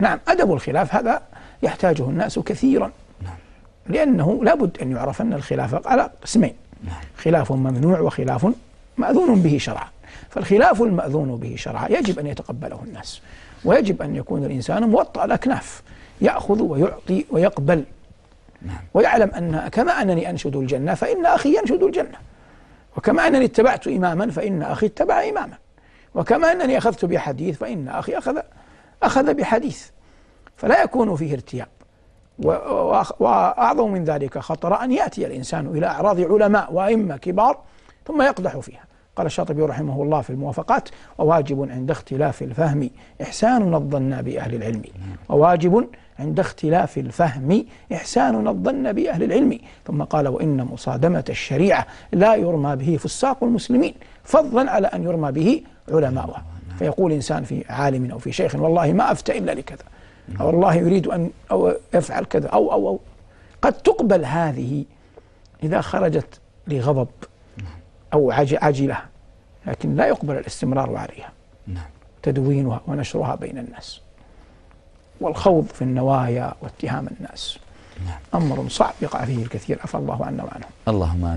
نعم أدب الخلاف هذا يحتاجه الناس كثيرا نعم. لأنه لابد أن يعرف أن الخلاف على قسمين نعم. خلاف ممنوع وخلاف مأذون به شرعا فالخلاف المأذون به شرعا يجب أن يتقبله الناس ويجب أن يكون الإنسان موطأ الأكناف يأخذ ويعطي ويقبل نعم. ويعلم أن كما أنني أنشد الجنة فإن أخي ينشد الجنة وكما أنني اتبعت إماما فإن أخي اتبع إماما وكما أنني أخذت بحديث فإن أخي أخذ أخذ بحديث فلا يكون فيه ارتياب. وأعظم من ذلك خطر أن يأتي الإنسان إلى أعراض علماء وأئمة كبار ثم يقدح فيها. قال الشاطبي رحمه الله في الموافقات وواجب عند اختلاف الفهم إحسان الظن بأهل العلم. وواجب عند اختلاف الفهم إحسان الظن بأهل العلم. ثم قال وإن مصادمة الشريعة لا يرمى به فساق المسلمين فضلا على أن يرمى به علماؤها فيقول إنسان في عالم أو في شيخ والله ما أفتى إلا لكذا. أو والله يريد أن أو يفعل كذا. أو أو أو. قد تقبل هذه إذا خرجت لغضب أو عجلة لكن لا يقبل الاستمرار عليها. نعم. تدوينها ونشرها بين الناس. والخوض في النوايا واتهام الناس. نعم. أمر صعب يقع فيه الكثير. عفى الله عنا وعنهم اللهم